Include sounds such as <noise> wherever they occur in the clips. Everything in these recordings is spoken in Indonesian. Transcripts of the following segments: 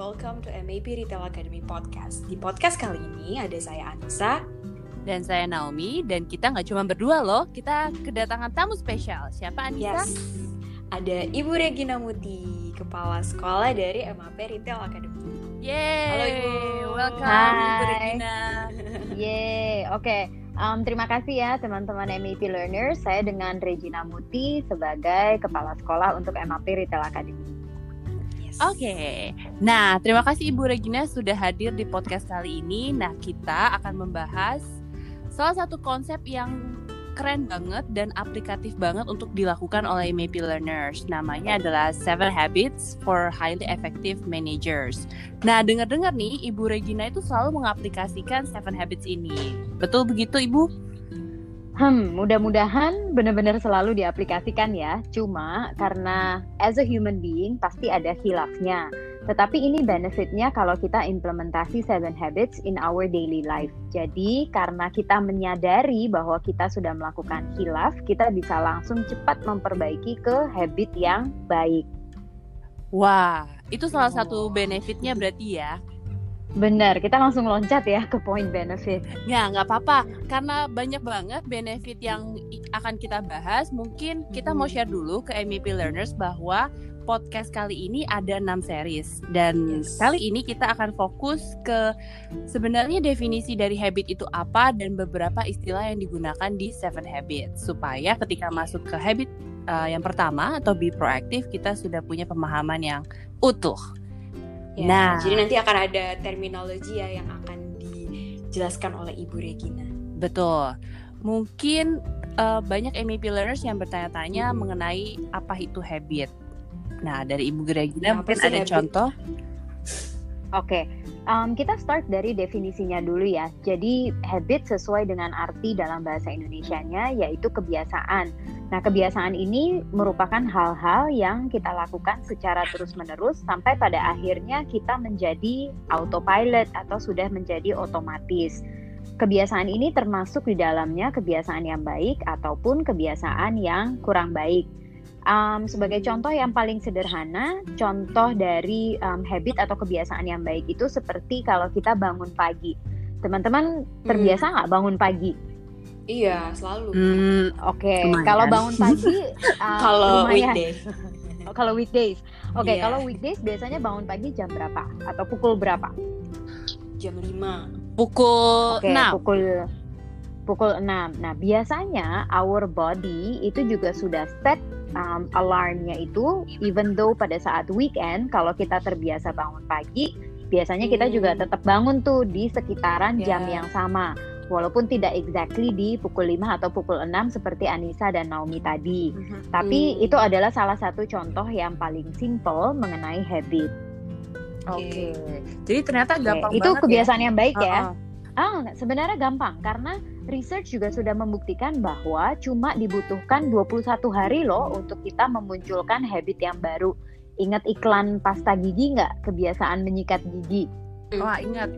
welcome to MAP Retail Academy Podcast. Di podcast kali ini ada saya Anissa dan saya Naomi dan kita nggak cuma berdua loh, kita kedatangan tamu spesial. Siapa Anissa? Yes. Ada Ibu Regina Muti, kepala sekolah dari MAP Retail Academy. Yeay, Halo Ibu. welcome Hai. Ibu Regina. <laughs> Yeay, oke. Um, terima kasih ya teman-teman MAP Learners. Saya dengan Regina Muti sebagai Kepala Sekolah untuk MAP Retail Academy. Oke, nah terima kasih Ibu Regina sudah hadir di podcast kali ini. Nah kita akan membahas salah satu konsep yang keren banget dan aplikatif banget untuk dilakukan oleh MAP learners. Namanya adalah Seven Habits for Highly Effective Managers. Nah dengar-dengar nih Ibu Regina itu selalu mengaplikasikan Seven Habits ini. Betul begitu Ibu? Hmm, mudah-mudahan benar-benar selalu diaplikasikan ya. Cuma karena as a human being pasti ada hilafnya. Tetapi ini benefitnya kalau kita implementasi seven habits in our daily life. Jadi karena kita menyadari bahwa kita sudah melakukan hilaf, kita bisa langsung cepat memperbaiki ke habit yang baik. Wah, itu salah satu benefitnya berarti ya. Benar, kita langsung loncat ya ke poin benefit. Ya, nggak apa-apa. Karena banyak banget benefit yang akan kita bahas. Mungkin kita mau share dulu ke MEP Learners bahwa podcast kali ini ada 6 series. Dan Yes. kali ini kita akan fokus ke sebenarnya definisi dari habit itu apa dan beberapa istilah yang digunakan di Seven Habits. Supaya ketika masuk ke habit uh, yang pertama atau be proactive, kita sudah punya pemahaman yang utuh. Ya, Nah. jadi nanti akan ada terminologi ya yang akan dijelaskan oleh Ibu Regina. Betul. Mungkin uh, banyak MEP learners yang bertanya-tanya mengenai apa itu habit. Nah, dari Ibu Regina Apa mungkin ada habit? contoh. Oke, um, kita start dari definisinya dulu ya. Jadi habit sesuai dengan arti dalam bahasa Indonesianya yaitu kebiasaan. Nah, kebiasaan ini merupakan hal-hal yang kita lakukan secara terus-menerus sampai pada akhirnya kita menjadi autopilot atau sudah menjadi otomatis. Kebiasaan ini termasuk di dalamnya kebiasaan yang baik ataupun kebiasaan yang kurang baik. Um, sebagai contoh yang paling sederhana, contoh dari um, habit atau kebiasaan yang baik itu seperti kalau kita bangun pagi. Teman-teman terbiasa nggak bangun pagi? Iya, selalu. Hmm, Oke, Lumayan. kalau bangun pagi, um, <laughs> Kalau lumayan. weekday. Oh, <laughs> kalau weekdays. Oke, Iya. kalau weekdays biasanya bangun pagi jam berapa? Atau pukul berapa? jam 5. pukul Oke, 6. pukul pukul 6. Nah, biasanya our body itu juga sudah set um, alarmnya itu even though pada saat weekend kalau kita terbiasa bangun pagi, biasanya kita juga Hmm. tetap bangun tuh di sekitaran jam Ya. yang sama. Walaupun tidak exactly di pukul 5 atau pukul 6 seperti Anissa dan Naomi tadi. Tapi Hmm. itu adalah salah satu contoh yang paling simple mengenai habit. Oke. Jadi ternyata Oke, gampang Itu banget kebiasaan yang baik ya. ya. Ah, sebenarnya gampang karena research juga sudah membuktikan bahwa cuma dibutuhkan 21 hari loh untuk kita memunculkan habit yang baru. Ingat iklan pasta gigi nggak? Kebiasaan menyikat gigi. Wah, ingat.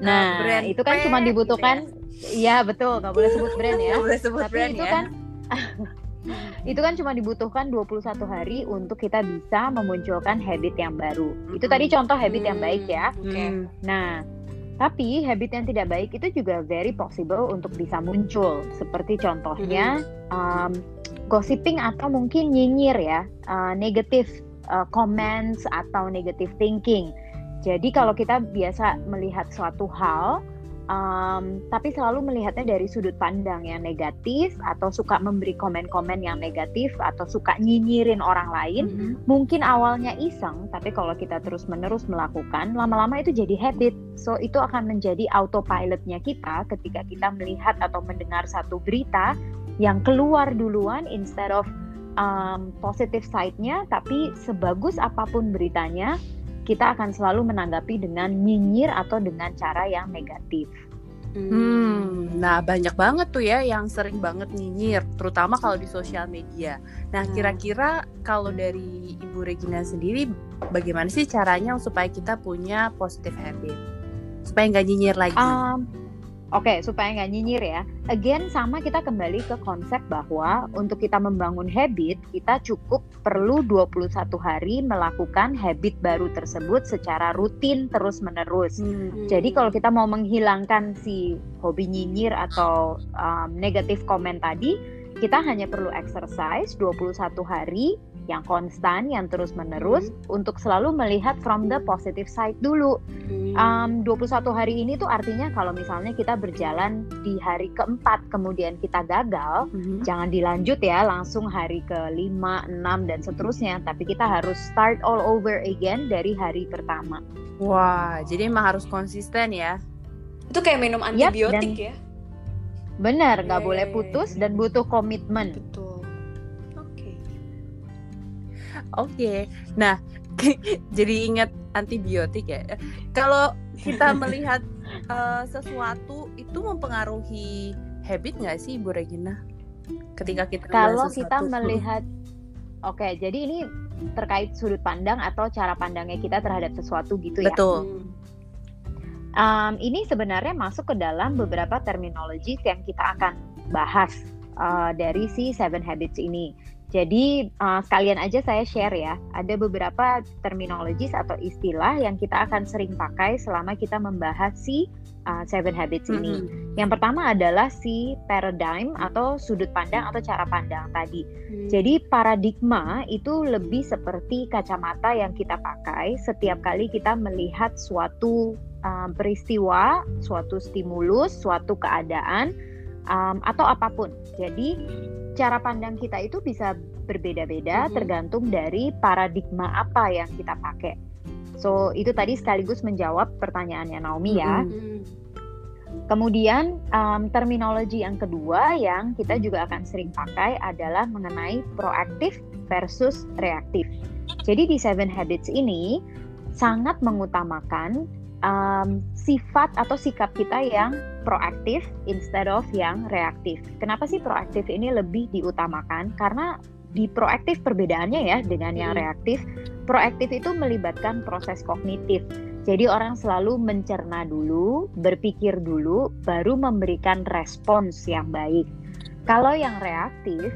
Nah, brand itu kan cuma P dibutuhkan Iya, betul, nggak boleh sebut brand ya. Boleh sebut Tapi brand itu ya. kan itu kan cuma dibutuhkan 21 hari untuk kita bisa memunculkan habit yang baru. Itu Mm-mm. tadi contoh habit yang Hmm, baik ya. Oke. Hmm, Nah, tapi habit yang tidak baik itu juga very possible untuk bisa muncul. Seperti contohnya um, gossiping atau mungkin nyinyir ya, uh, negative uh, comments atau negative thinking. Jadi kalau kita biasa melihat suatu hal, um, tapi selalu melihatnya dari sudut pandang yang negatif atau suka memberi komen-komen yang negatif atau suka nyinyirin orang lain, mhm. mungkin awalnya iseng, tapi kalau kita terus-menerus melakukan, lama-lama itu jadi habit. So, itu akan menjadi autopilotnya kita ketika kita melihat atau mendengar satu berita yang keluar duluan instead of um, positive side-nya, tapi sebagus apa pun beritanya, kita akan selalu menanggapi dengan nyinyir atau dengan cara yang negatif. Hmm, nah banyak banget tuh ya yang sering banget nyinyir, terutama kalau di sosial media. Nah, Hmm. kira-kira kalau dari Ibu Regina sendiri, bagaimana sih caranya supaya kita punya positive habit, supaya nggak nyinyir lagi? Um, Oke, supaya nggak nyinyir ya. Again, sama kita kembali ke konsep bahwa untuk kita membangun habit, kita cukup perlu 21 hari melakukan habit baru tersebut secara rutin terus-menerus. Hmm. Jadi kalau kita mau menghilangkan si hobi nyinyir atau um, negatif komen tadi, kita hanya perlu exercise 21 hari yang konstan, yang terus-menerus untuk selalu melihat from the positive side dulu. Um, 21 hari ini tuh artinya kalau misalnya kita berjalan di hari keempat kemudian kita gagal, Mhm. jangan dilanjut ya langsung hari ke-5, 6 dan seterusnya, tapi kita harus start all over again dari hari pertama. Wah, jadi emang harus konsisten ya. Itu kayak minum antibiotik dan- ya. Benar, nggak boleh putus dan butuh komitmen. Betul. Oke. Nah, <laughs> jadi ingat antibiotik ya. Kalau kita <laughs> melihat eh, sesuatu itu mempengaruhi habit nggak sih, Ibu Regina? Ketika kita Kalau kita melihat, oke, jadi ini terkait sudut pandang atau cara pandangnya kita terhadap sesuatu gitu ya. betul. Um, ini sebenarnya masuk ke dalam beberapa terminologi yang kita akan bahas uh, dari si Seven Habits ini. Jadi uh, sekalian aja saya share ya, ada beberapa terminologi atau istilah yang kita akan sering pakai selama kita membahas si uh, Seven Habits ini. Mhm. Yang pertama adalah si paradigm atau sudut pandang atau cara pandang tadi. Hmm. Jadi paradigma itu lebih seperti kacamata yang kita pakai setiap kali kita melihat suatu um, peristiwa, suatu stimulus, suatu keadaan um, atau apa pun. Jadi cara pandang kita itu bisa berbeda-beda Mhm. tergantung dari paradigma apa yang kita pakai. So itu tadi sekaligus menjawab pertanyaannya Naomi ya. Mhm. Hmm. Kemudian um, terminologi yang kedua yang kita juga akan sering pakai adalah mengenai proaktif versus reaktif. Jadi di Seven Habits ini sangat mengutamakan um, sifat atau sikap kita yang proaktif instead of yang reaktif. Kenapa sih proaktif ini lebih diutamakan? Karena di proaktif perbedaannya ya dengan yang Hmm. reaktif. Proaktif itu melibatkan proses kognitif. Jadi orang selalu mencerna dulu, berpikir dulu, baru memberikan respons yang baik. Kalau yang reaktif,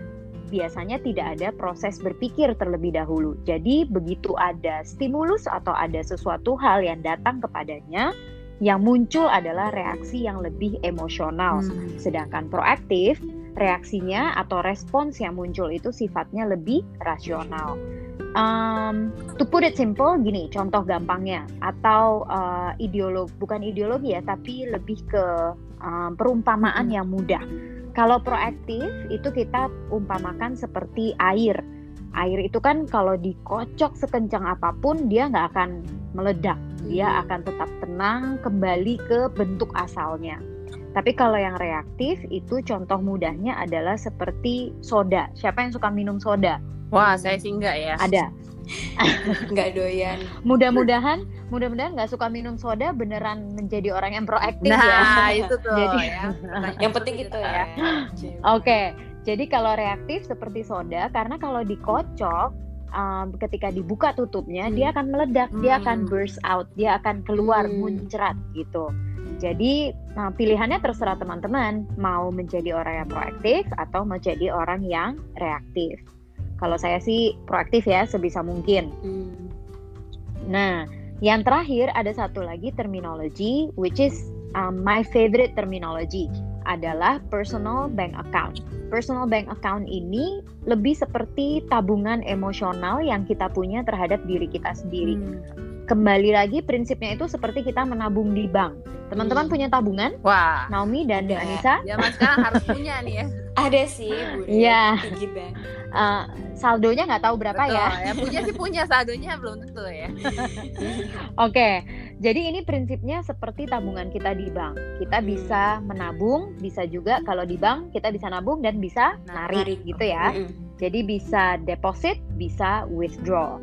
biasanya tidak ada proses berpikir terlebih dahulu. Jadi begitu ada stimulus atau ada sesuatu hal yang datang kepadanya, yang muncul adalah reaksi yang lebih emosional. Hmm. Sedangkan proaktif, reaksinya atau respons yang muncul itu sifatnya lebih rasional. Um, to put it simple, gini, contoh gampangnya, atau uh, ideologi, bukan ideologi ya, tapi lebih ke um, perumpamaan Mhm. yang mudah. Kalau proaktif itu kita umpamakan seperti air. Air itu kan kalau dikocok sekencang apa pun dia nggak akan meledak, dia Hmm. akan tetap tenang kembali ke bentuk asalnya. Tapi kalau yang reaktif itu contoh mudahnya adalah seperti soda. Siapa yang suka minum soda? Wah, saya sih enggak ya. Ada. <laughs> Nggak doyan. Mudah-mudahan, mudah-mudahan nggak suka minum soda beneran menjadi orang yang proaktif ya. Nah, itu tuh Jadi- ya. <laughs> Yang penting itu ya. Oke, jadi kalau reaktif seperti soda, karena kalau dikocok, um, ketika dibuka tutupnya, Hmm. dia akan meledak, dia akan Hmm. burst out, dia akan keluar Hmm. muncrat gitu. Jadi nah, pilihannya terserah teman-teman, mau menjadi orang yang proaktif atau menjadi orang yang reaktif. Kalau saya sih proaktif ya sebisa mungkin. Hmm. Nah, yang terakhir ada satu lagi terminologi, which is um, my favorite terminology adalah personal bank account. Personal bank account ini lebih seperti tabungan emosional yang kita punya terhadap diri kita sendiri. Hmm. Kembali lagi prinsipnya itu seperti kita menabung di bank. Teman-teman Hmm. punya tabungan? Wah, Naomi dan Ada. Anissa, zaman sekarang harus punya nih ya. <laughs> Ada sih, Bu. Iya. Bank. uh, saldonya nggak tahu berapa Betul, ya? ya. Punya sih punya, saldonya belum tentu ya. <laughs> Oke, jadi ini prinsipnya seperti tabungan kita di bank. Kita Hmm. bisa menabung, bisa juga kalau di bank kita bisa nabung dan bisa narik, Narik. gitu ya. Mm-mm. Jadi bisa deposit, bisa withdraw.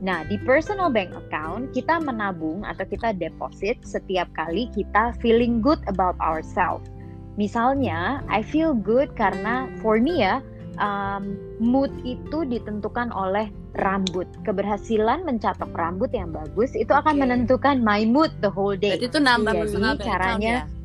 Nah, di personal bank account kita menabung atau kita deposit setiap kali kita feeling good about ourselves. Misalnya, I feel good karena for me ya, um, mood itu ditentukan oleh rambut. Keberhasilan mencatok rambut yang bagus itu akan Oke. menentukan my mood the whole day. Berarti itu nambah Jadi personal bank account caranya- ya.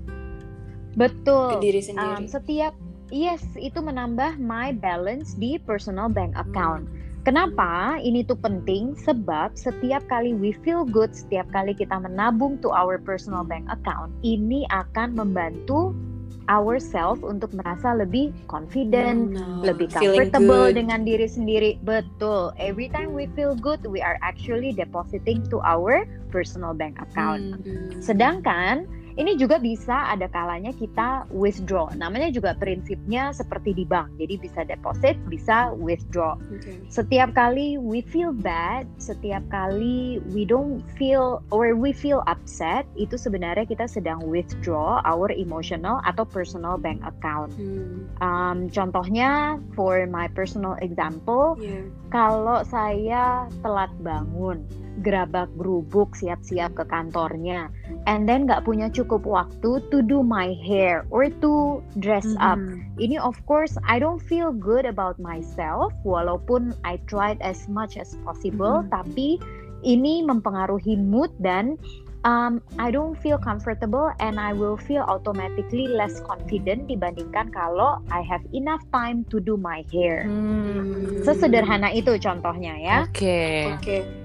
Betul. ke diri Um, sendiri. setiap yes itu menambah my balance di personal bank account. Kenapa ini tuh penting? Sebab setiap kali we feel good, setiap kali kita menabung to our personal bank account, ini akan membantu ourselves untuk merasa lebih confident, Nah, lebih feeling comfortable dengan diri sendiri. Betul. Every time we feel good, we are actually depositing to our personal bank account. Hmm. Sedangkan ini juga bisa ada kalanya kita withdraw. Namanya juga prinsipnya seperti di bank. Jadi bisa deposit, bisa withdraw. Oke. Setiap kali we feel bad, setiap kali we don't feel or we feel upset, itu sebenarnya kita sedang withdraw our emotional atau personal bank account. Hmm. Um, contohnya, for my personal example, Yeah. kalau saya telat bangun, gerabak gerubuk siap-siap ke kantornya, and then nggak punya cukup waktu to do my hair or to dress up. Mhm. Ini of course I don't feel good about myself, walaupun I tried as much as possible, Mhm. tapi ini mempengaruhi mood dan um, I don't feel comfortable and I will feel automatically less confident dibandingkan kalau I have enough time to do my hair. Hmm. Sesederhana itu contohnya ya. Oke. Oke.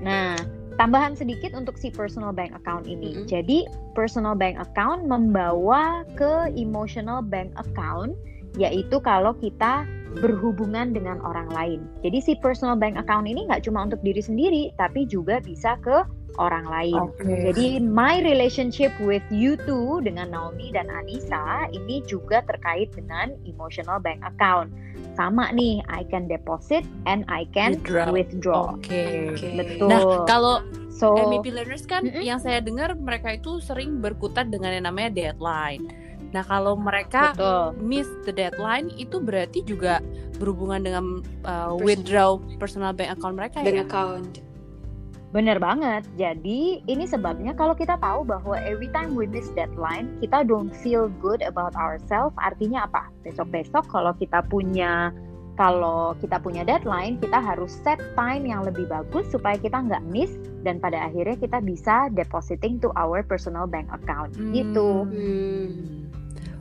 Nah, tambahan sedikit untuk si personal bank account ini. Mm-mm. Jadi, personal bank account membawa ke emotional bank account yaitu kalau kita berhubungan dengan orang lain. Jadi si personal bank account ini nggak cuma untuk diri sendiri, tapi juga bisa ke orang lain. Oke. Jadi my relationship with you two dengan Naomi dan Anissa ini juga terkait dengan emotional bank account. Sama nih, I can deposit and I can Withdraw. withdraw. Oke. Oke. Betul. Nah, kalau so MEP learners kan Mm-mm. yang saya dengar mereka itu sering berkutat dengan yang namanya deadline. Nah, kalau mereka betul. miss the deadline itu berarti juga berhubungan dengan uh, Personal. withdraw personal bank account mereka Bank ya. account. Bener banget. Jadi ini sebabnya kalau kita tahu bahwa every time we miss deadline, kita don't feel good about ourselves. Artinya apa? Besok-besok kalau kita punya kalau kita punya deadline, kita harus set time yang lebih bagus supaya kita nggak miss dan pada akhirnya kita bisa depositing to our personal bank account. Hmm. Gitu. Hmm.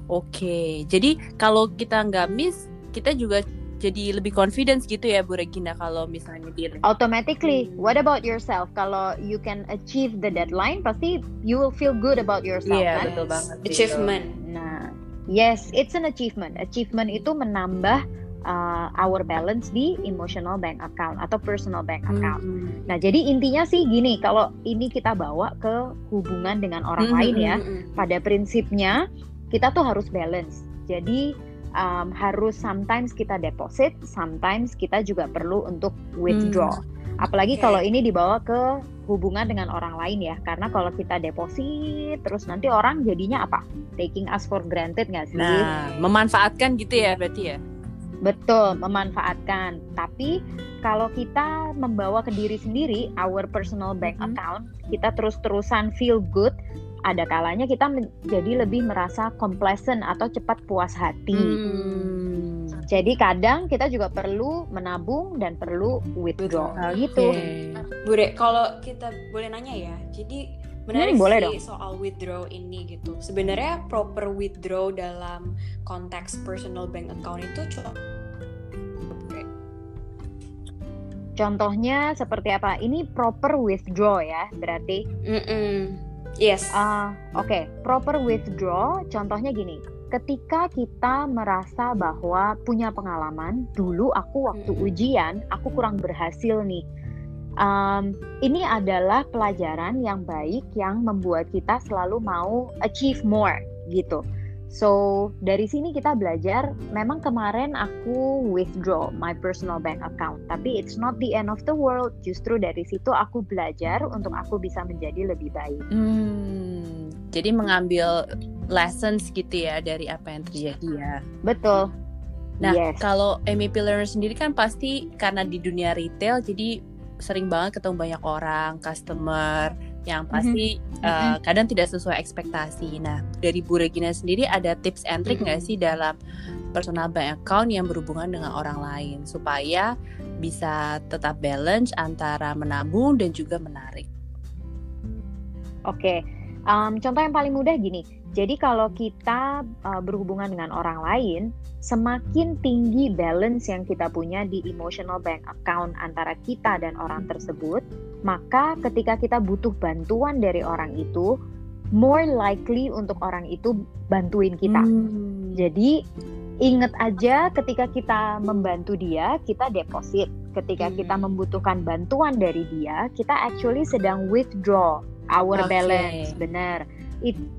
Oke, jadi kalau kita nggak miss, kita juga jadi lebih confidence gitu ya Bu Regina kalau misalnya di Automatically, what about yourself? Kalau you can achieve the deadline, pasti you will feel good about yourself Iya, kan? betul banget. Achievement. Nah, yes, it's an achievement. Achievement itu menambah uh, our balance di emotional bank account atau personal bank account. Hmm. Nah, jadi intinya sih gini, kalau ini kita bawa ke hubungan dengan orang Mhm, lain ya, Hmm. pada prinsipnya kita tuh harus balance. Jadi um, harus sometimes kita deposit, sometimes kita juga perlu untuk withdraw. Apalagi Oke. kalau ini dibawa ke hubungan dengan orang lain ya, karena kalau kita deposit terus nanti orang jadinya apa? Taking us for granted nggak sih? Nah, memanfaatkan gitu ya berarti ya. Betul, memanfaatkan. Tapi kalau kita membawa ke diri sendiri our personal bank account, kita terus-terusan feel good, ada kalanya kita menjadi lebih merasa complacent atau cepat puas hati. Hmm. Jadi kadang kita juga perlu menabung dan perlu withdraw Withdraw. gitu. Bude, kalau kita boleh nanya ya, jadi menarik Hmm, boleh sih dong. soal withdraw ini gitu. Sebenarnya proper withdraw dalam konteks personal bank account itu cuma Contohnya seperti apa? Ini proper withdraw ya, berarti. Mm-mm. Yes. Ah, Oke, proper withdraw. Contohnya gini, ketika kita merasa bahwa punya pengalaman, dulu aku waktu Mm-mm. ujian aku kurang berhasil nih. Um, ini adalah pelajaran yang baik yang membuat kita selalu mau achieve more gitu. So dari sini kita belajar. Memang kemarin aku withdraw my personal bank account, tapi it's not the end of the world. Justru dari situ aku belajar untuk aku bisa menjadi lebih baik. Hmm. Jadi mengambil lessons gitu ya dari apa yang terjadi ya. Betul. Nah, yes. kalau MEP learner sendiri kan pasti karena di dunia retail jadi sering banget ketemu banyak orang, customer yang pasti uh, kadang tidak sesuai ekspektasi. Nah, dari Bu Regina sendiri ada tips and trick nggak Mhm. sih dalam personal bank account yang berhubungan dengan orang lain supaya bisa tetap balance antara menabung dan juga menarik. Oke, Em, contoh yang paling mudah gini, Jadi kalau kita uh, berhubungan dengan orang lain, semakin tinggi balance yang kita punya di emotional bank account antara kita dan orang tersebut, maka ketika kita butuh bantuan dari orang itu, more likely untuk orang itu bantuin kita. Hmm. Jadi ingat aja ketika kita membantu dia, kita deposit. Ketika Hmm. kita membutuhkan bantuan dari dia, kita actually sedang withdraw our Oke. balance. Benar. It-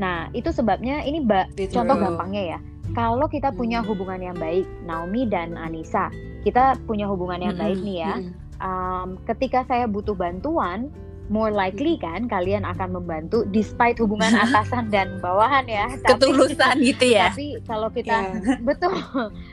nah, itu sebabnya ini ba- contoh gampangnya ya. Kalau kita punya Hmm. hubungan yang baik, Naomi dan Anissa, kita punya hubungan yang baik nih ya. Um, ketika saya butuh bantuan, more likely kan kalian akan membantu despite hubungan <laughs> atasan dan bawahan ya. Tapi- Ketulusan gitu ya. tapi kalau kita Iya. <laughs> betul,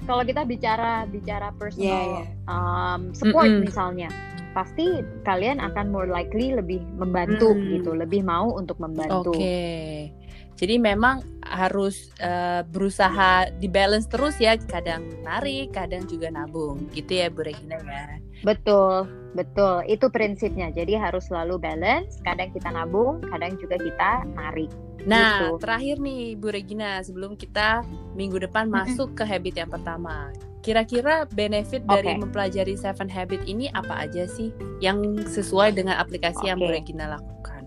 kalau kita bicara bicara personal Iya, iya. um, support Mm-mm. misalnya, pasti kalian akan more likely lebih membantu Mm. gitu, lebih mau untuk membantu. Oke. Jadi memang harus eh, berusaha dibalance terus ya, kadang narik, kadang juga nabung. Gitu ya Bu Regina ya. Betul, betul. Itu prinsipnya. Jadi harus selalu balance. Kadang kita nabung, kadang juga kita narik. Nah, Gitu. terakhir nih Bu Regina, sebelum kita minggu depan masuk ke habit yang pertama. Kira-kira benefit dari Oke. mempelajari Seven Habit ini apa aja sih yang sesuai dengan aplikasi yang Bu. Regina lakukan?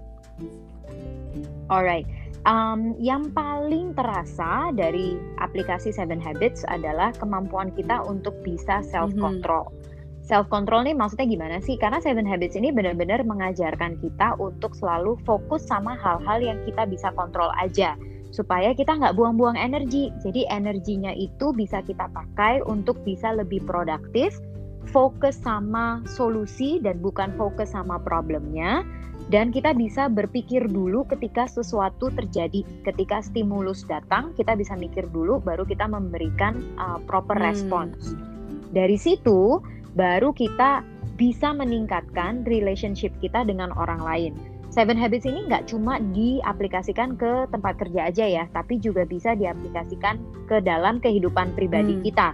Alright. Um, yang paling terasa dari aplikasi Seven Habits adalah kemampuan kita untuk bisa self control. Self control nih maksudnya gimana sih? Karena Seven Habits ini benar-benar mengajarkan kita untuk selalu fokus sama hal-hal yang kita bisa kontrol aja supaya kita nggak buang-buang energi. Jadi energinya itu bisa kita pakai untuk bisa lebih produktif, fokus sama solusi dan bukan fokus sama problemnya dan kita bisa berpikir dulu ketika sesuatu terjadi ketika stimulus datang kita bisa mikir dulu baru kita memberikan uh, proper Hmm. response dari situ baru kita bisa meningkatkan relationship kita dengan orang lain Seven Habits ini nggak cuma diaplikasikan ke tempat kerja aja ya tapi juga bisa diaplikasikan ke dalam kehidupan pribadi Hmm. kita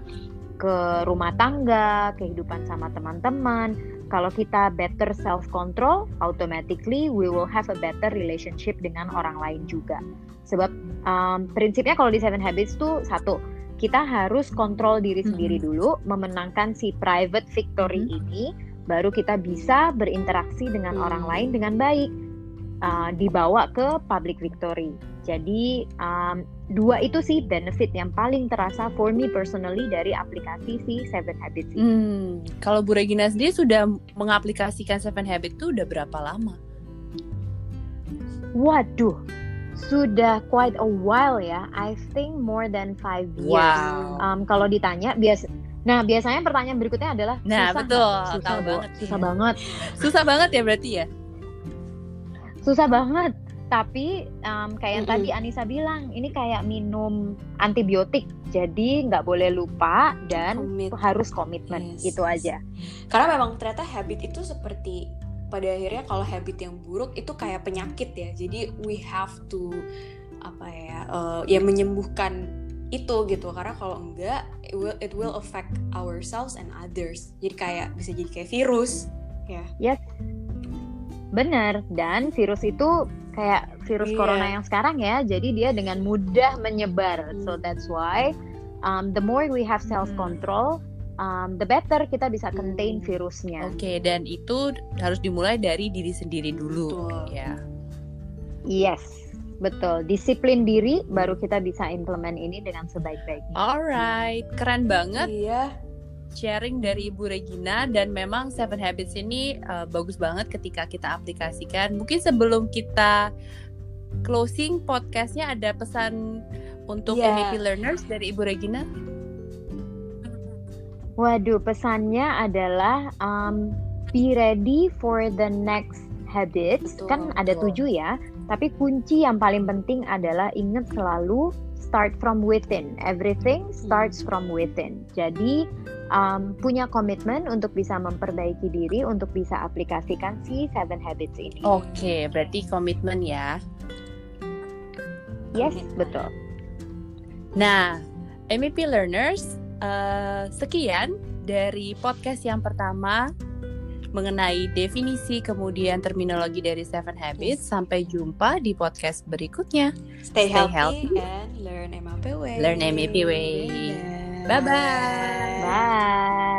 ke rumah tangga kehidupan sama teman-teman kalau kita better self control, automatically we will have a better relationship dengan orang lain juga. Sebab um, prinsipnya kalau di Seven Habits tuh satu, kita harus kontrol diri sendiri dulu, memenangkan si private victory ini, baru kita bisa berinteraksi dengan Hmm. orang lain dengan baik, uh, dibawa ke public victory. Jadi um, dua itu sih benefit yang paling terasa for me personally dari aplikasi si Seven Habits ini. Hmm, kalau Bu Regina sendiri sudah mengaplikasikan Seven Habit itu udah berapa lama? Waduh, sudah quite a while ya. I think more than five years. Wow. Um, kalau ditanya, bias, nah biasanya pertanyaan berikutnya adalah Nah, susah betul. susah Bu. banget. susah banget, Susah banget ya berarti ya? susah banget. Tapi um, kayak yang tadi Anissa bilang, ini kayak minum antibiotik, jadi nggak boleh lupa dan Commit. harus komitmen. Yes. Itu aja. Karena memang ternyata habit itu seperti pada akhirnya kalau habit yang buruk itu kayak penyakit ya. Jadi we have to apa ya eh, ya menyembuhkan itu gitu karena kalau enggak it will, it will affect ourselves and others. Jadi kayak bisa jadi kayak virus ya. Bener. Dan virus itu kayak virus Iya. corona yang sekarang ya. Jadi dia dengan mudah menyebar. Hmm. So that's why um, the more we have self control, um, the better kita bisa contain Hmm. virusnya. Oke, dan itu harus dimulai dari diri sendiri dulu. Betul. Ya. Yes, betul. Disiplin diri baru kita bisa implement ini dengan sebaik-baiknya. Alright, keren banget Iya. Sharing dari Ibu Regina dan memang Seven Habits ini uh, bagus banget ketika kita aplikasikan. Mungkin sebelum kita closing podcastnya ada pesan untuk. MEP learners dari Ibu Regina. Waduh, pesannya adalah um, be ready for the next habits. Betul, kan ada betul. tujuh ya. Tapi kunci yang paling penting adalah ingat selalu start from within. Everything starts from within. Jadi um, punya komitmen untuk bisa memperbaiki diri, untuk bisa aplikasikan si seven habits ini. Oke, berarti komitmen ya. yes, komitmen. betul. Nah, MEP learners, eh, sekian dari podcast yang pertama mengenai definisi kemudian terminologi dari Seven Habits. Sampai jumpa di podcast berikutnya. Stay, Stay healthy, healthy. and learn MAP way. Learn MAP way. Dadah. Bye-bye. Bye.